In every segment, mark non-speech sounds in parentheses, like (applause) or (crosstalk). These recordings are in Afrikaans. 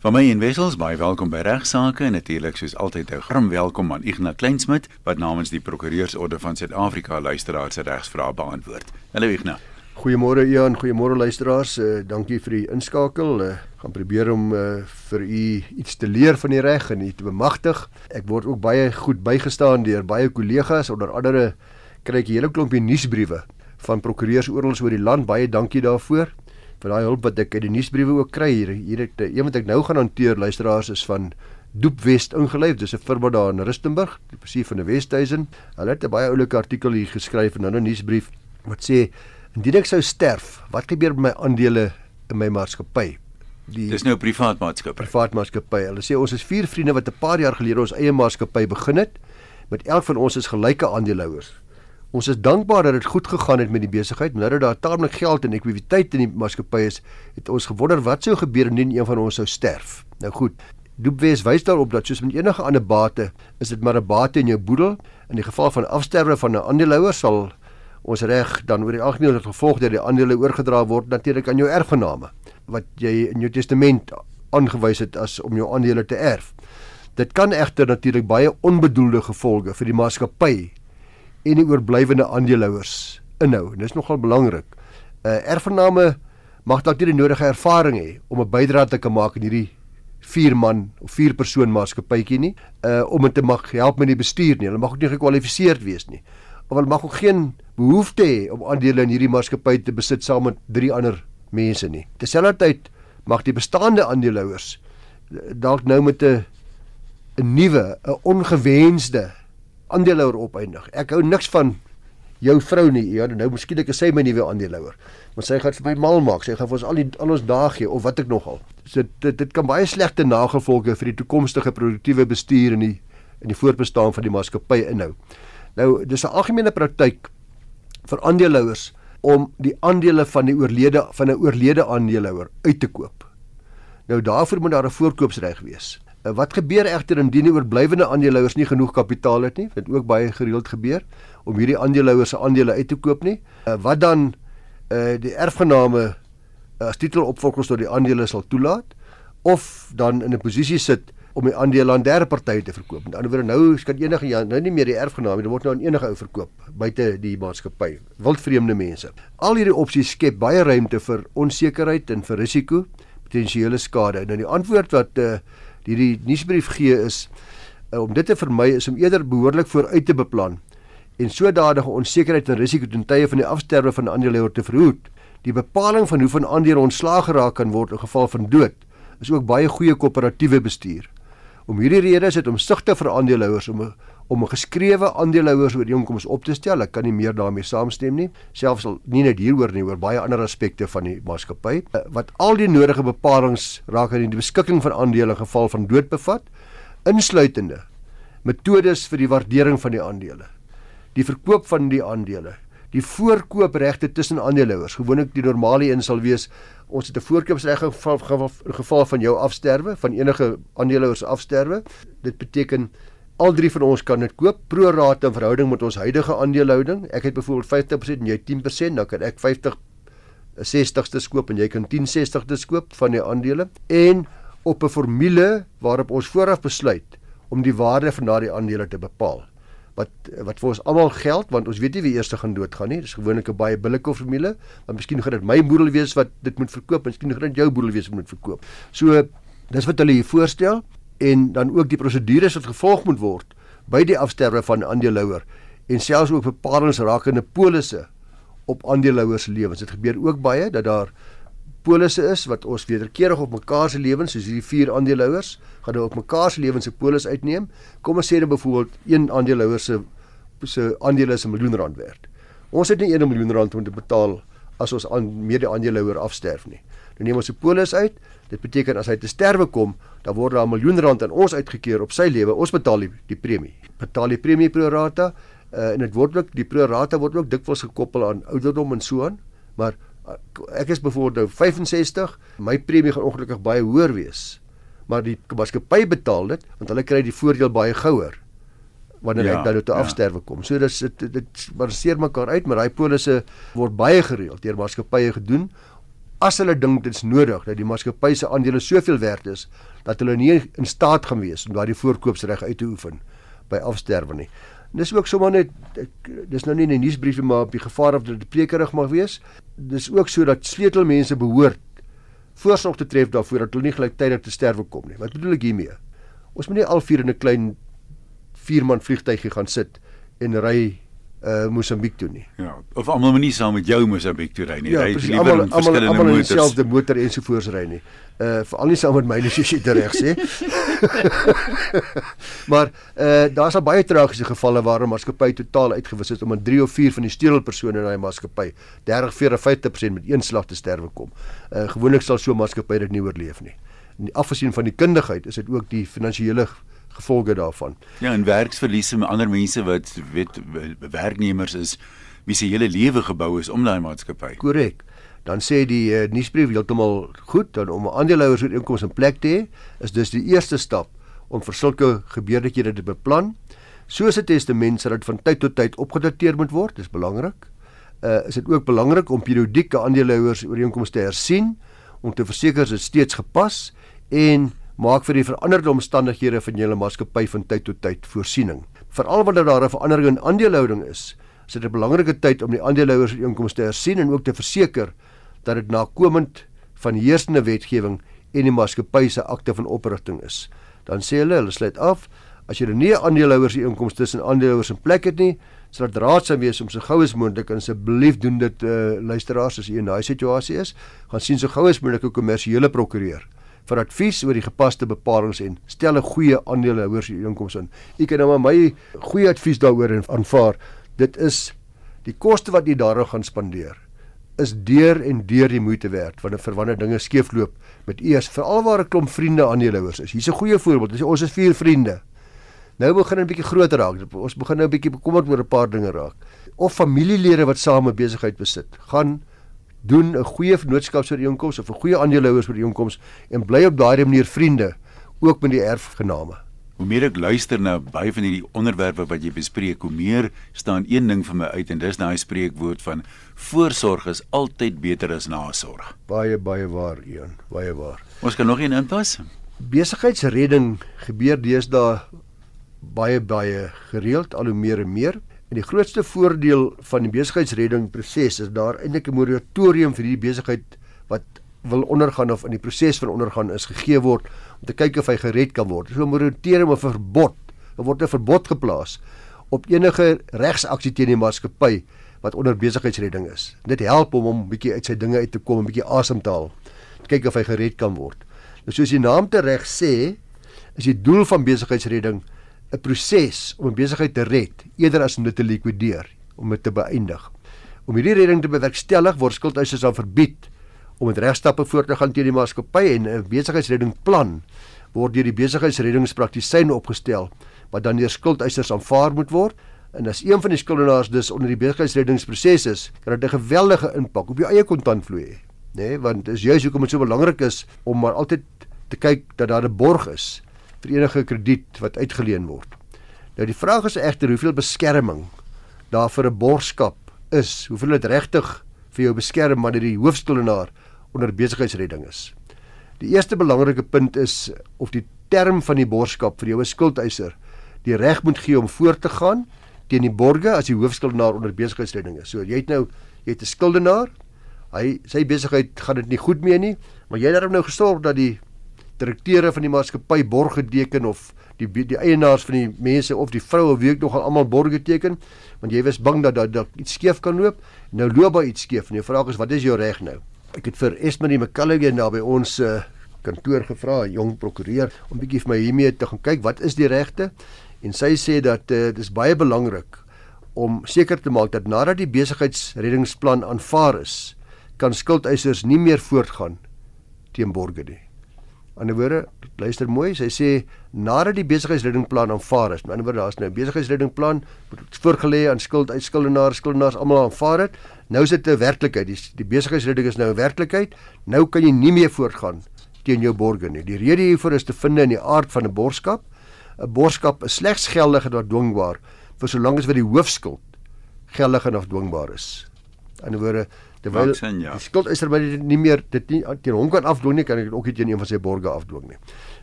Van my en Wessels, baie welkom by Regsake en natuurlik soos altyd 'n grim welkom aan Ignas Kleinsmid wat namens die Prokureursorde van Suid-Afrika luisteraars se regsvrae beantwoord. Hallo Ignas. Goeiemôre Ian, goeiemôre luisteraars. Uh, dankie vir die inskakel. Uh, gaan probeer om uh, vir u iets te leer van die reg en u te bemagtig. Ek word ook baie goed bygestaan deur baie kollegas, onder andere kry ek 'n hele klompie nuusbriewe van prokureurs oral oor die land. Baie dankie daarvoor vir daai hulp wat ek uit die nuusbriewe ook kry hier. Hier het een wat ek nou gaan hanteer luisteraars is van Doep West ingelyf. Dis 'n firma daar in Rustenburg, die presies van die Westhuizen. Hulle het 'n baie oulike artikel hier geskryf en dan 'n nuusbrief wat sê indien ek sou sterf, wat gebeur met my aandele in my maatskappy? Die Dis nou privaat maatskappy. Privaat maatskappy. Hulle sê ons is vier vriende wat 'n paar jaar gelede ons eie maatskappy begin het. Met elk van ons is gelyke aandeelhouers. Ons is dankbaar dat dit goed gegaan het met die besigheid, maar nou dat daar taamlik geld en ekwiteit in die maatskappy is, het ons gewonder wat sou gebeur indien een van ons sou sterf. Nou goed, Doopwes wys daarop dat soos met enige ander bate, is dit maar 'n bate in jou boedel. In die geval van afsterwe van 'n aandeelhouer sal ons reg dan oor die algemeen het gevolg dat die aandele oorgedra word natuurlik aan jou erfgename wat jy in jou testament aangewys het as om jou aandele te erf. Dit kan egter natuurlik baie onbedoelde gevolge vir die maatskappy en die oorblywende aandeelhouers inhou. En dis nogal belangrik. 'n uh, Erfgename mag dalk nie die nodige ervaring hê om 'n bydrae te kan maak in hierdie vier man of vier persoon maatskappytjie nie, uh om dit te mag help met die bestuur nie. Hulle mag ook nie gekwalifiseerd wees nie. Of hulle mag ook geen behoefte hê om aandele in hierdie maatskappy te besit saam met drie ander mense nie. Terselfdertyd mag die bestaande aandeelhouers dalk nou met 'n 'n nuwe, 'n ongewenste aandeelhouer opeindig. Ek hou niks van jou vrou nie. Ja, nou miskien ek sê my nuwe aandeelhouer. Maar sy gaan vir my mal maak. Sy gaan vir ons al die al ons dae gee of wat ek nogal. So dit dit kan baie slegte nagevolge vir die toekomstige produktiewe bestuur in die in die voortbestaan van die maatskappy inhou. Nou, dis 'n algemene praktyk vir aandeelhouers om die aandele van die oorlede van 'n oorlede aandeelhouer uit te koop. Nou daarvoor moet daar 'n voorkoopsreg wees. Uh, wat gebeur egter indien die oorblywende aandeelhouers nie genoeg kapitaal het nie? Dit ook baie gereeld gebeur om hierdie aandeelhouers se aandele uit te koop nie. Uh, wat dan uh, die erfgename as titelopvolgers tot die aandele sal toelaat of dan in 'n posisie sit om die aandele aan derde partye te verkoop. Met ander woorde nou kan enige ja, nou nie meer die erfgename, dit word nou aan enige ou verkoop buite die maatskappy. Wildvreemde mense. Al hierdie opsies skep baie ruimte vir onsekerheid en vir risiko, potensiële skade. Nou die antwoord wat uh, hierdie nuusbrief gee is uh, om dit te vermy is om eerder behoorlik vooruit te beplan en sodadige onsekerheid en risiko ten tye van die afsterwe van 'n aandeelhouer te verhoed. Die bepaling van hoe van aandele ontslaag geraak kan word in geval van dood is ook baie goeie koöperatiewe bestuur. Om hierdie rede is dit omsigtig vir aandeelhouers om 'n om 'n geskrewe aandeelhouers ooreenkoms op te stel. Ek kan nie meer daarmee saamstem nie. Selfs al nie net hieroor nie, oor baie ander aspekte van die maatskappy eh, wat al die nodige bepalinge raak aan die beskikking van aandele in geval van dood bevat, insluitende metodes vir die waardering van die aandele, die verkoop van die aandele, die voorkoopregte tussen aandeelhouers. Gewoonlik die normale een sal wees ons het 'n voorkoopsreg in geval, geval van jou afsterwe, van enige aandeelhouers afsterwe. Dit beteken al drie van ons kan dit koop pro rata in verhouding met ons huidige aandelehouding. Ek het byvoorbeeld 50% en jy 10%, dan kan ek 50 60stes koop en jy kan 10 60stes koop van die aandele en op 'n formule waarop ons vooraf besluit om die waarde van daardie aandele te bepaal wat wat vir ons almal geld want ons weet nie wie eers gaan doodgaan nie. Dis gewoonlik 'n baie billike formule. Want miskien gaan dit my boedel wees wat dit moet verkoop, miskien gaan dit jou boedel wees wat moet verkoop. So dis wat hulle hier voorstel en dan ook die prosedures wat gevolg moet word by die afsterwe van 'n aandeelhouer en selfs ook bepalinge rakende polisse op aandeelhouers se lewens. Dit gebeur ook baie dat daar polisse is wat ons wederkerig op mekaar se lewens soos hierdie vier aandeelhouers gaan nou op mekaar se lewens se polis uitneem. Kom ons sê dan byvoorbeeld een aandeelhouer se se aandele is 'n miljoen rand werd. Ons het nie 1 miljoen rand om te betaal as ons aan mede aandeelhouer afsterf nie. Nou neem ons se polis uit. Dit beteken as hy te sterwe kom, dan word daar 'n miljoen rand aan ons uitgekeer op sy lewe. Ons betaal die, die premie. Betaal die premie pro rata uh, en dit word ook die pro rata word ook dikwels gekoppel aan ouderdom en so aan, maar ek is byvoorbeeld nou 65, my premie gaan ongelukkig baie hoër wees. Maar die maatskappy betaal dit want hulle kry die voordeel baie gouer wanneer ja, hy dan tot ja. afsterwe kom. So dis dit dit balanseer mekaar uit, maar daai polisse word baie gereeld deur maatskappye gedoen as hulle dink dit is nodig dat die maatskappy se aandele soveel werd is dat hulle nie in staat gaan wees om daardie voorkoopsreg uit te oefen by afsterwe nie. Dis ook sommer net ek, dis nou nie in die nuusbriefie maar op die gevaar of dit prekerig mag wees. Dis ook so dat sleutelmense behoort voorsorg te tref daarvoor dat hulle nie gelyktydig te sterwe kom nie. Wat bedoel ek hiermee? Ons moet nie al vier in 'n klein vierman vliegtuigie gaan sit en ry uh Mosambiek toe nie. Ja, of almal moet nie saam met jou Mosambiek toe ry nie. Ja, precies, liewer almal almal almal in dieselfde motor ensovoorts ry nie. Uh veral nie saam met my as (laughs) jy dit reg sê. (laughs) maar uh daar's al baie tragiese gevalle waar 'n maatskappy totaal uitgewis het omdat 3 of 4 van die sleutelpersone in daai maatskappy 30, 40, 50% met een slag te sterwe kom. Uh gewoonlik sal so 'n maatskappy dit nie oorleef nie. En afgesien van die kundigheid is dit ook die finansiële gevolge daarvan. Ja, en werksverliese met ander mense wat weet werknemers is wie se hele lewe gebou is om daai maatskappy. Korrek. Dan sê die uh, nuusbrief heeltemal goed dan om 'n aandeelhouers ooreenkoms in plek te hê, is dus die eerste stap om vir sulke gebeurtenhede te beplan. Soos 'n testament sal dit van tyd tot tyd opgedateer moet word, dis belangrik. Uh is dit ook belangrik om periodieke aandeelhouers ooreenkomste te hersien om te verseker dit steeds gepas en maak vir die veranderde omstandighede van julle maatskappy van tyd tot tyd voorsiening. Veral wanneer daar 'n verandering in aandelehouding is, is dit 'n belangrike tyd om die aandeelhouers ooreenkomste te hersien en ook te verseker dat dit nakomend van heersende wetgewing en die maatskappy se akte van oprigting is. Dan sê hulle, hulle sluit af, as jy nie aandeelhouers ooreenkomste tussen aandeelhouers in plek het nie, sal dit raadsaam wees om so gou as moontlik en asseblief doen dit uh, luisteraars as u in daai situasie is, gaan sien so gou as moontlik 'n kommersiële prokureur vir advies oor die gepaste bepalinge en stel 'n goeie aandeelhouers ooreenkoms in. U kan nou maar my goeie advies daaroor aanvaar. Dit is die koste wat jy daarop gaan spandeer is deur en deur die moeite werd wanneer vir wanneer dinge skeefloop met eers veral waar 'n klomp vriende aandeelhouers is. Hier's 'n goeie voorbeeld. Dis ons is vier vriende. Nou begin dit 'n bietjie groter raak. Ons begin nou 'n bietjie bekommerd oor 'n paar dinge raak. Of familielede wat saam 'n besigheid besit, gaan doen 'n goeie vennootskapsooreenkoms of 'n goeie aandeelhouersooreenkoms en bly op daardie manier vriende ook met die erfgename. Hoe meer ek luister na baie van hierdie onderwerpe wat jy bespreek, hoe meer staan een ding vir my uit en dis daai spreekwoord van voorsorg is altyd beter as nasorg. Baie baie waar, Ian, baie waar. Ons kan nog een inpas. Besigheidsredding gebeur deesdae baie baie gereeld, al hoe meer en meer. En die grootste voordeel van die besigheidsredding proses is daar eintlik 'n moratorium vir hierdie besigheid wat wil ondergaan of in die proses van ondergaan is gegee word om te kyk of hy gered kan word. So 'n moratorium of 'n verbod, er word 'n verbod geplaas op enige regsaksie teen die maatskappy wat onder besigheidsredding is. Dit help hom om bietjie uit sy dinge uit te kom, 'n bietjie asem te haal. Kyk of hy gered kan word. Nou soos die naam te reg sê, is die doel van besigheidsredding 'n proses om 'n besigheid te red eerder as om dit te likwideer, om dit te beëindig. Om hierdie redding te bewerkstellig word skuldeisers dan verbied om met regstappe voort te gaan teen die maatskappy en 'n besigheidsreddingplan word deur die besigheidsreddingspraktisyn opgestel wat dan deur skuldeisers aanvaar moet word. En as een van die skuldenaars dus onder die besigheidsreddingsproses is, kan dit 'n geweldige impak op jou eie kontantvloei hê, nê? Nee, want dis juist hoekom dit so belangrik is om maar altyd te kyk dat daar 'n borg is vir enige krediet wat uitgeleen word. Nou die vraag is egter hoeveel beskerming daar vir 'n borgskap is. Hoeveel dit regtig vir jou beskerm wanneer die hoofskuldenaar onder besigheidsredding is. Die eerste belangrike punt is of die term van die borgskap vir jou skuldeiser die reg moet gee om voort te gaan teen die borge as die hoofskuldenaar onder besigheidsredding is. So jy het nou jy het 'n skuldenaar. Hy sy besigheid gaan dit nie goed mee nie, maar jy het nou gesorg dat die direkteure van die maatskappy borg geteken of die die eienaars van die mense of die vroue wie ook nogal almal borg geteken want jy was bang dat dat iets skeef kan loop. Nou loop daar iets skeef en jou vraag is wat is jou reg nou? Ek het vir Esmerie McCallaghan daar by ons uh, kantoor gevra, 'n jong prokureur, om bietjie vir my hiermee te gaan kyk wat is die regte? En sy sê dat uh, dit is baie belangrik om seker te maak dat nadat die besigheidsreddingsplan aanvaar is, kan skuldeisers nie meer voortgaan teen borge nie. Aan die woorde, luister mooi, sy sê nadat die besigheidsreddingplan aanvaar is, aan die woorde daar's nou 'n besigheidsreddingplan wat voorgelê aan skuld uitskuldenaars, skuldenaars almal aanvaar dit. Nou is dit 'n werklikheid. Die, die besigheidsredding is nou 'n werklikheid. Nou kan jy nie meer voortgaan teen jou borge nie. Die rede hiervoor is te vind in die aard van 'n borgskap. 'n Borgskap is slegs geldig en dwingbaar vir solank as wat die hoofskuld geldig en afdwingbaar is. Aan die woorde, Terwyl sin, ja. die skuldeiser by dit nie meer dit nie teen hom kan afdwing nie, kan hy dit ook nie teen een van sy borgers afdwing nie.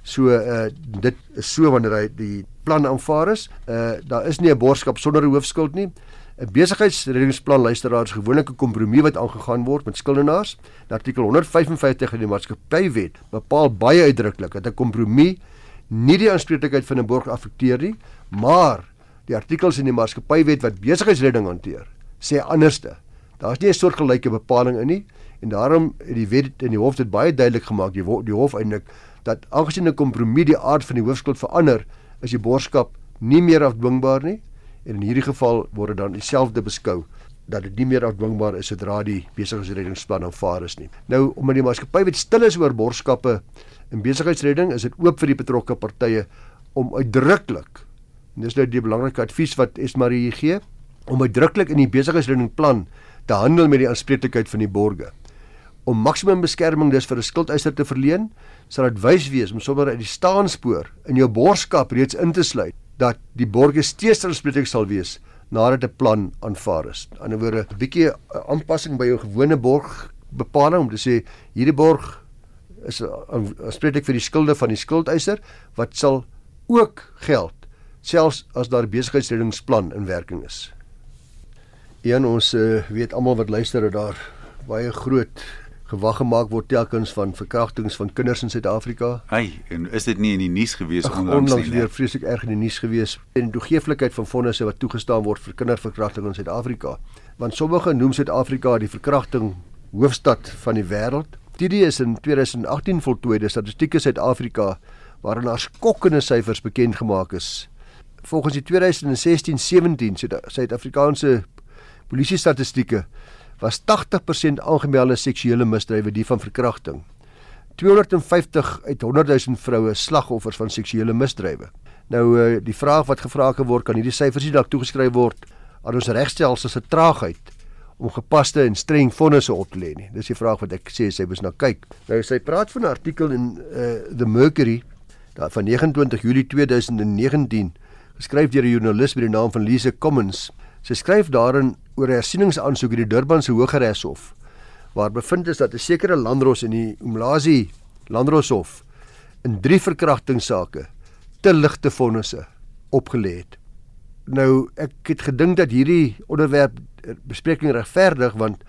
So uh dit is so wanneer hy die plan aanvaar is. Uh daar is nie 'n borgskap sonder 'n hoofskuld nie. 'n Besigheidsreddingsplan luisteraars gewoonlik 'n kompromie wat aangegaan word met skuldenaars. Artikel 155 in die maatskappywet bepaal baie uitdruklik dat 'n kompromie nie die aanspreeklikheid van 'n borg affekteer nie, maar die artikels in die maatskappywet wat besigheidsredding hanteer, sê anderste. Daar's nie 'n soortgelyke bepaling in nie en daarom het die wet in die hof dit baie duidelik gemaak, die, die hof eintlik dat aangesien 'n kompromie die aard van die hoofskuld verander, is die borgskap nie meer afdwingbaar nie en in hierdie geval word dit dan dieselfde beskou dat dit nie meer afdwingbaar is sodra die besigheidsreddingsplan aanvaar is nie. Nou omdat die maatskappy wet stil is oor borgskappe in besigheidsredding, is dit oop vir die betrokke partye om uitdruklik en dis nou die belangrike advies wat Esmarie gee om uitdruklik in die besigheidsreddingplan te handel met die aanspreeklikheid van die borgers om maksimum beskerming dus vir 'n skuldeiser te verleen, sal dit wys wees om sommer uit die staanspoor in jou borgskap reeds in te sluit dat die borgers steeds aanspreeklik sal wees nadat 'n plan aanvaar is. Aan die ander woorde, 'n bietjie aanpassing by jou gewone borgbepaling om te sê hierdie borg is aanspreeklik vir die skulde van die skuldeiser wat sal ook geld selfs as daar 'n besigheidsreddingsplan in werking is. Een ons uh, weet almal wat luister dat daar baie groot gewag gemaak word telkens van verkrachtings van kinders in Suid-Afrika. Hey, en is dit nie in die nuus gewees onlangs nie? Onlangs weer vreeslik erg in die nuus gewees en die toegeeflikheid van fondse wat toegestaan word vir kinderverkrachting in Suid-Afrika. Want sommige noem Suid-Afrika die verkrachting hoofstad van die wêreld. Dit is in 2018 voltooide statistieke Suid-Afrika waarin daar skokkende syfers bekend gemaak is. Volgens die 2016-17 Suid-Afrikaanse polisie statistieke was 80% aangemelde seksuele misdrywe die van verkrachting. 250 uit 100 000 vroue slagoffers van seksuele misdrywe. Nou eh, die vraag wat gevra word, kan hierdie syfers nie dalk toegeskryf word aan ons regstelsel se traagheid om gepaste en streng vonnisse op te lê nie. Dis die vraag wat ek sê sy moet na kyk. Nou sy praat van 'n artikel in uh, The Mercury daar van 29 Julie 2019 geskryf deur 'n joernalis met die naam van Lise Commons. Sy skryf daarin oor 'n hersieningsaansoek in die Durbanse Hooggeregshof waar bevind is dat 'n sekere landros in die Umlazi Landroshof in drie verkrachtingssake te ligte vonnisse opgelê het. Nou ek het gedink dat hierdie onderwerp bespreking regverdig want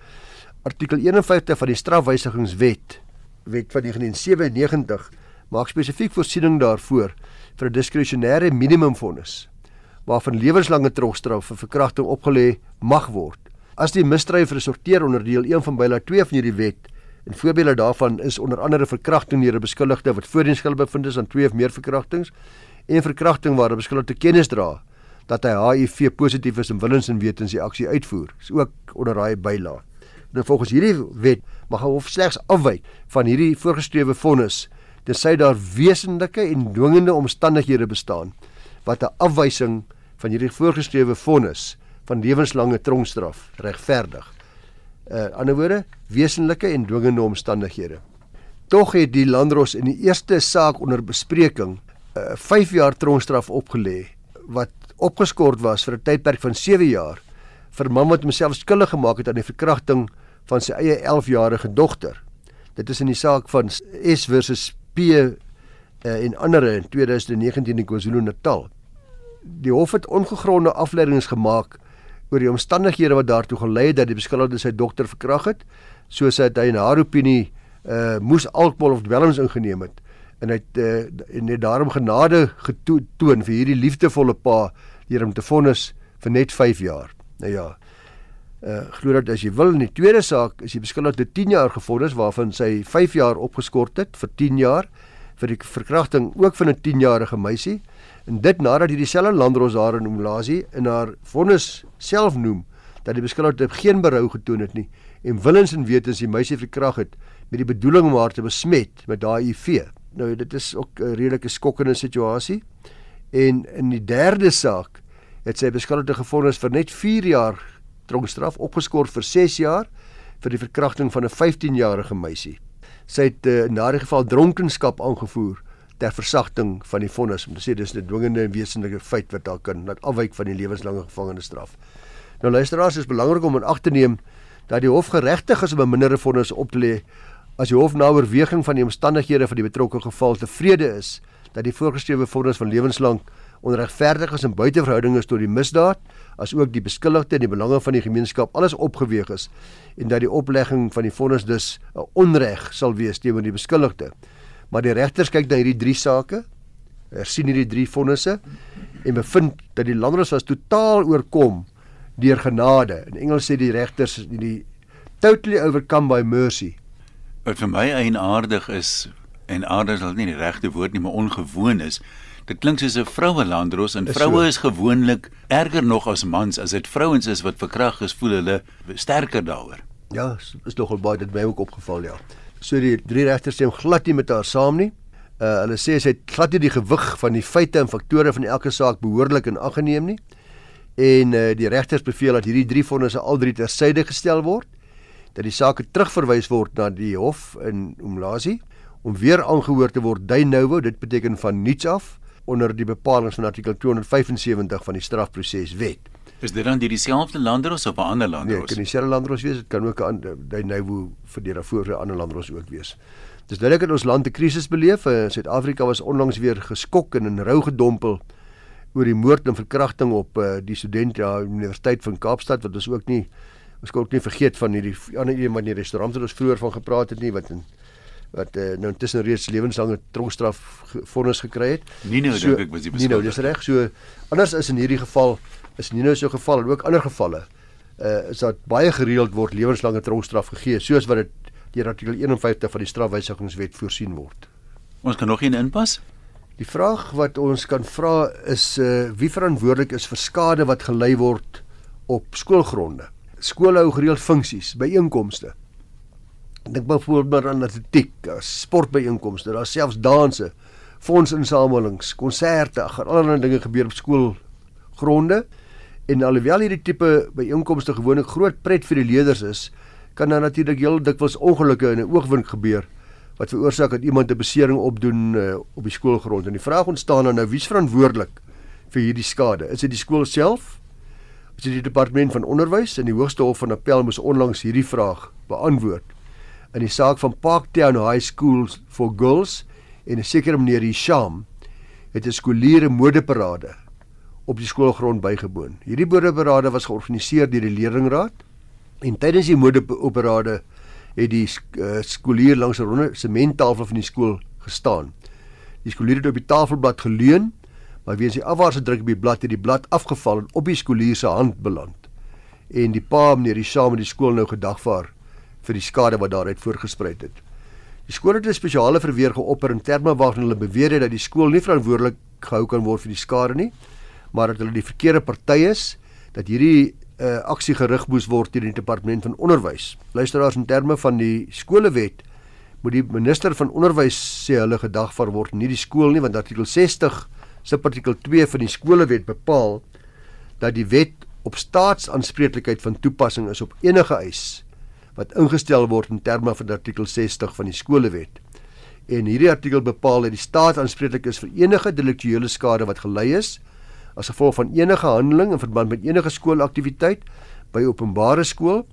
artikel 51 van die strafwysigingswet wet van 1997 maak spesifiek voorsiening daarvoor vir 'n diskresionêre minimumvonnis waarvan lewenslange tronkstraf vir verkrachting opgelê mag word. As die misdryf resorteer onder deel 1 van byla 2 van hierdie wet en voorbeelde daarvan is onder andere verkrachting deur 'n beskuldigde wat voorheen skuldig bevind is aan twee of meer verkrachtings en verkrachting waar 'n beskuldigde kennis dra dat hy HIV positief is en willens en wetens die aksie uitvoer. Is ook onder daai byla. Nou volgens hierdie wet mag 'n hof slegs afwyk van hierdie voorgeskrewe vonnis tensy daar wesenlike en dwingende omstandighede bestaan wat 'n afwysing van hierdie voorgeskrewe vonnis van lewenslange tronkstraf regverdig. Uh ander woorde, wesenlike en dwingende omstandighede. Tog het die landros in die eerste saak onder bespreking 'n uh, 5 jaar tronkstraf opgelê wat opgeskort was vir 'n tydperk van 7 jaar vir 'n man wat homself skuldig gemaak het aan die verkrachting van sy eie 11-jarige dogter. Dit is in die saak van S versus P uh, en ander in 2019 in KwaZulu-Natal die hof het ongegronde afleidings gemaak oor die omstandighede wat daartoe gelei het dat die beskuldigde sy dogter verkrag het, soos hy in haar opinie uh moes alkohol of dwelms ingeneem het en hy het uh, en het daarom genade getoon vir hierdie liefdevolle pa deur hom te vonnis vir net 5 jaar. Nou ja. Uh glo dat as jy wil in die tweede saak is die beskuldigde 10 jaar gevonnis waarvan sy 5 jaar opgeskort het vir 10 jaar vir die verkrachting ook van 'n 10-jarige meisie En dit nadat hierdie selfe landros haar in Umlazi in haar vonnis self noem dat die beskuldigde geen berou getoon het nie en willens en wetens die meisie verkrag het met die bedoeling om haar te besmet met daai HIV. Nou dit is ook 'n redelike skokkende situasie. En in die derde saak het sy beskuldigde gevonnis vir net 4 jaar tronkstraf opgeskort vir 6 jaar vir die verkrachting van 'n 15-jarige meisie. Sy het uh, in daardie geval dronkenskap aangevoer ter versagting van die vonnis om te sê dis 'n dwingende en wesenlike feit wat daar kan laat afwyk van die lewenslange gevangenisstraf. Nou luisteraars, is belangrik om in ag te neem dat die hof geregtig is om 'n mindere vonnis op te lê as die hof na oorweging van die omstandighede van die betrokke geval tevrede is dat die voorgeskrewe vonnis van lewenslank onregverdig is en buite verhouding is tot die misdaad as ook die beskuldigde en die belange van die gemeenskap alles opgeweeg is en dat die oplegging van die vonnis dus 'n onreg sal wees teenoor die beskuldigde. Maar die regters kyk na hierdie drie sake, hersien hierdie drie vonnisse en bevind dat die landros was totaal oorkom deur genade. In Engels sê die regters die totally overcome by mercy. Wat vir my eienaardig is en aardig is nie die regte woord nie, maar ongewoon is. Dit klink soos 'n vroue landros en vroue is gewoonlik erger nog as mans as dit vrouens is wat verkrag is, voel hulle sterker daaroor. Ja, is nogal baie dit my ook opgeval ja. So die drie regters hom glad nie met haar saam nie. Uh hulle sê sy het glad nie die gewig van die feite en faktore van elke saak behoorlik in ag geneem nie. En uh die regters beveel dat hierdie drie vonnisse al drie tersyde gestel word dat die saak terugverwys word na die hof in Umlazi om weer aangehoor te word de novo, dit beteken van niets af onder die bepalinge van artikel 275 van die strafproseswet. Is dit dan dieselfde landros of 'n ander landros? Nee, kan dieselfde landros wees, dit kan ook 'n de novo vir die voor 'n ander landros ook wees. Dis duidelik dat ons land 'n krisis beleef. Eh, Suid-Afrika was onlangs weer geskok en in rou gedompel oor die moord en verkrachting op uh, die student ja Universiteit van Kaapstad wat ons ook nie ons kan ook nie vergeet van hierdie ander een wat in die restaurant het ons vroeër van gepraat het nie wat in wat uh, nou intussen reeds lewenslange tronkstraf vonnis gekry het. Nie nou so, dink ek was die beskuldigde. Nie nou, dis reg. So anders is in hierdie geval is nie nou so geval en ook ander gevalle uh is dat baie gereeld word lewenslange tronkstraf gegee soos wat dit deur artikel 51 van die strafwysigingswet voorsien word. Ons kan nog een inpas. Die vraag wat ons kan vra is uh wie verantwoordelik is vir skade wat gelei word op skoolgronde. Skole hou gereeld funksies, byeenkomste dink byvoorbeeld aan atletiek, sportbyeenkomste, daar selfs danse, fondsinsamelings, konserte, allerlei dinge gebeur op skoolgronde. En alhoewel hierdie tipe byeenkomste gewoonlik groot pret vir die leerders is, kan daar natuurlik heel dikwels ongelukke in 'n oogwink gebeur wat veroorsaak dat iemand 'n besering opdoen uh, op die skoolgrond. En die vraag ontstaan nou wie's verantwoordelik vir hierdie skade? Is dit die skool self? Is dit die departement van onderwys? En die Hoogste Hof van Appel moes onlangs hierdie vraag beantwoord in die saak van Parktown High School for Girls en 'n sekere meneer Hisham het 'n skooliere modeparade op die skoolgrond bygewoon. Hierdie modeparade was georganiseer deur die leerlingraad en tydens die modeparade het die uh, skoolier langs 'n ronde sementtafel van die skool gestaan. Die skoolier het op die tafelblad geleun, maar weens die afwaartse druk op die blad het die blad afgeval en op die skoolier se hand beland. En die pa meneer Hisham het die skool nou gedagvaar vir die skade wat daaruit voorgespruit het. Die skool het 'n spesiale verweer geopper in terme waarin hulle beweer het dat die skool nie verantwoordelik gehou kan word vir die skade nie, maar dat hulle die verkeerde party is dat hierdie uh, aksie gerig moes word teen die departement van onderwys. Luisteraars in terme van die skolewet moet die minister van onderwys sê hulle gedagvaar word nie die skool nie want artikel 60 subartikel 2 van die skolewet bepaal dat die wet op staatsaanspreeklikheid van toepassing is op enige eis wat ingestel word in terme van artikel 60 van die skolewet. En hierdie artikel bepaal dat die staat aanspreeklik is vir enige deliktuele skade wat gelei is as gevolg van enige handeling in verband met enige skoolaktiwiteit by openbare skool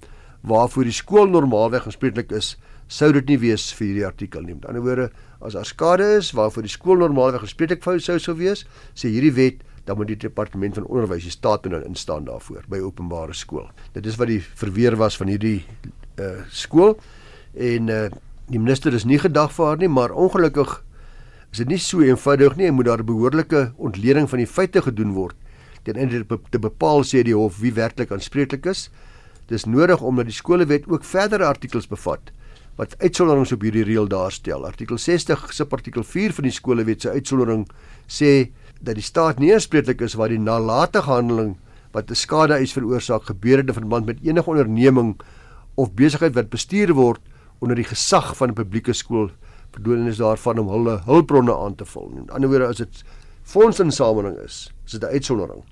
waarvoor die skool normaalweg aanspreeklik is, sou dit nie wees vir hierdie artikel nie. Met ander woorde, as daar skade is waarvoor die skool normaalweg aanspreeklik sou sou wees, sê hierdie wet dan moet die departement van onderwys die staat moet instaan daarvoor by openbare skool. Dit is wat die verweer was van hierdie uh, skool en uh, die minister is nie gedagvaar nie, maar ongelukkig is dit nie so eenvoudig nie en moet daar 'n behoorlike ontleding van die feite gedoen word ten einde te bepaal sê die hof wie werklik aanspreeklik is. Dis nodig omdat die skolewet ook verdere artikels bevat wat uitsonderings op hierdie reël daarstel. Artikel 60 subartikel 4 van die skolewet se uitsondering sê dat die staat nie aanspreeklik is waar die nalatige handeling wat 'n skade eis veroorsaak gebeur het in verband met enige onderneming of besigheid wat bestuur word onder die gesag van 'n publieke skool bedoeling is daarvan om hulle hulpbronne aan te vul. In ander woorde as dit fondsinsameling is, is dit 'n uitsondering.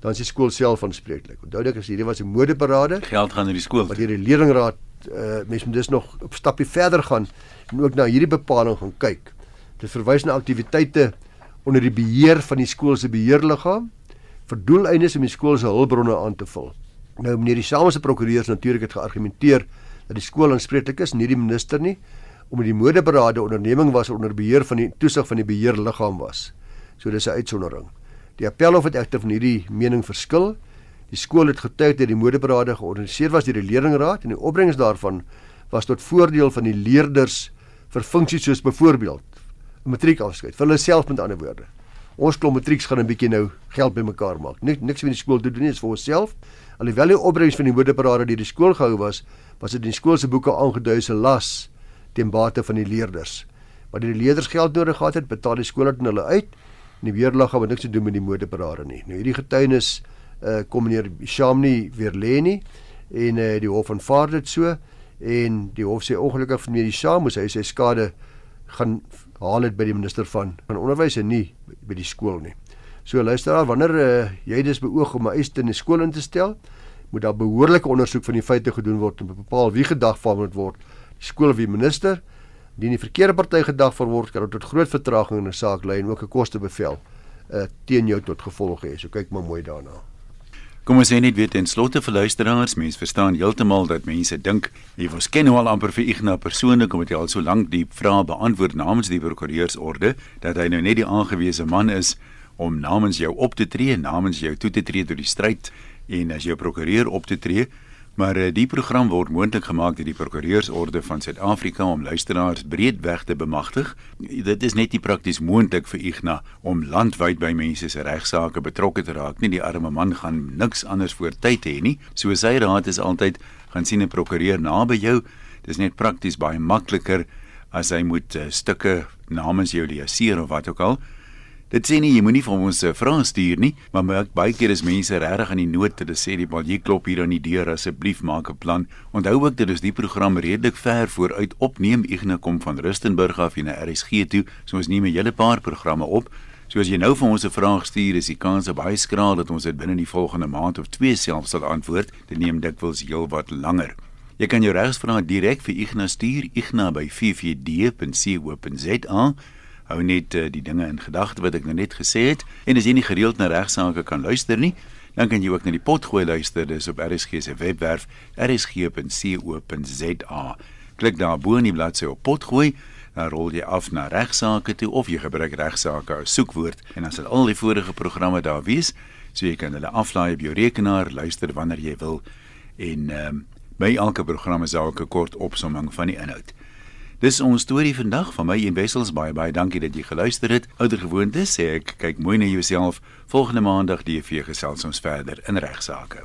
Dan is die skool self aanspreeklik. Onthou dit as hierdie was 'n modeparade. Geld gaan na die skool. Wat hierdie leerlingraad uh mens moet dus nog op stappie verder gaan en ook na hierdie bepaling gaan kyk. Dit verwys na aktiwiteite onder die beheer van die skool se beheerliggaam vir doeleindes om die skool se hulpbronne aan te vul. Nou meneer die Samense prokureurs natuurlik het geargumenteer dat die skool aanspreeklik is, nie die minister nie, omdat die modeberade onderneming was onder beheer van die toesig van die beheerliggaam was. So dis 'n uitsondering. Die appelhof het egter van hierdie mening verskil. Die skool het getuig dat die modeberade georganiseer was deur die leerlingraad en die opbrengs daarvan was tot voordeel van die leerders vir funksies soos byvoorbeeld matriekafskeid vir hulle self met ander woorde. Ons klop matrieks gaan 'n bietjie nou geld bymekaar maak. Nik niks wat die skool doen nie is vir onsself. Alhoewel die opbrengs van die modeberade deur die skool gehou was, was dit in die skool se boeke aangedui as 'n las ten bate van die leerders. Maar die leerders geld nodig gehad het, betaal die skool dit hulle uit. En die weerlig het niks te doen met die modeberade nie. Nou hierdie getuienis uh kom meneer Shamni weer lê nie en uh die hof aanvaar dit so en die hof sê ongelukkig vir meneer Sham moes hy sy skade gaan haal dit by die minister van van onderwys en nie by die skool nie. So luisteraar, wanneer uh, jy dis beoog om 'n eis in die skool in te stel, moet daar behoorlike ondersoek van die feite gedoen word om te bepaal wie gedagvaar moet word, die skool of die minister. Indien die verkeerde party gedagvaar word, kan dit tot groot vertraging in 'n saak lei en ook 'n kostebevel uh, teen jou tot gevolg hê. So kyk maar mooi daarna. Kom ons sê net weer ten slotte vir luisteraars, mense verstaan heeltemal dat mense dink jy was ken nou al amper vir Ignas persoonlik omdat hy al so lank die vrae beantwoord namens die prokureursorde dat hy nou net die aangewese man is om namens jou op te tree, namens jou toe te tree tot die stryd en as jou prokureur op te tree. Maar uh, die program word moontlik gemaak deur die Prokureursorde van Suid-Afrika om luisteraars breedweg te bemagtig. Dit is net nie prakties moontlik vir Ignas om landwyd by mense se regsaake betrokke te raak nie. Die arme man gaan niks anders voor tyd hê nie. So sy raad is altyd gaan sien 'n prokureur naby jou. Dis net prakties baie makliker as hy moet uh, stukke namens jou leeseer of wat ook al. Dit sê nie jy moenie vir ons 'n uh, vraag stuur nie, maar baie keer is mense regtig aan die nood te sê die bal jy klop hier aan die deur asseblief maak 'n plan. Onthou ook dat ons die program redelik ver vooruit opneem. Ignas kom van Rustenburg af hier na RSG toe, so ons neem 'n hele paar programme op. So as jy nou vir ons 'n vraag stuur, is die kans baie skraal dat ons dit binne die volgende maand of twee self sal antwoord. Dit neem dikwels heelwat langer. Jy kan jou regsvrae direk vir Ignas stuur, ignas@ffd.co.za hou net uh, die dinge in gedagte wat ek nou net gesê het. En as jy nie gereeld na regsaake kan luister nie dan kan jy ook na die potgooi luister. Dis op RSG se webwerf rsg.co.za klik daar bo in die bladsy op potgooi dan rol jy af na regsaake toe of jy gebruik regsaake as soekwoord. En dan sal al die vorige programme daar wees so jy kan hulle aflaai op jou rekenaar luister wanneer jy wil. En um, by elke program is daar 'n kort opsomming van die inhoud Dis ons storie vandag van my en Wessels baie baie dankie dat jy geluister het. Ouer gewoonte sê ek kyk mooi na jouself. Volgende maandag die vir gesels ons verder in regsaake.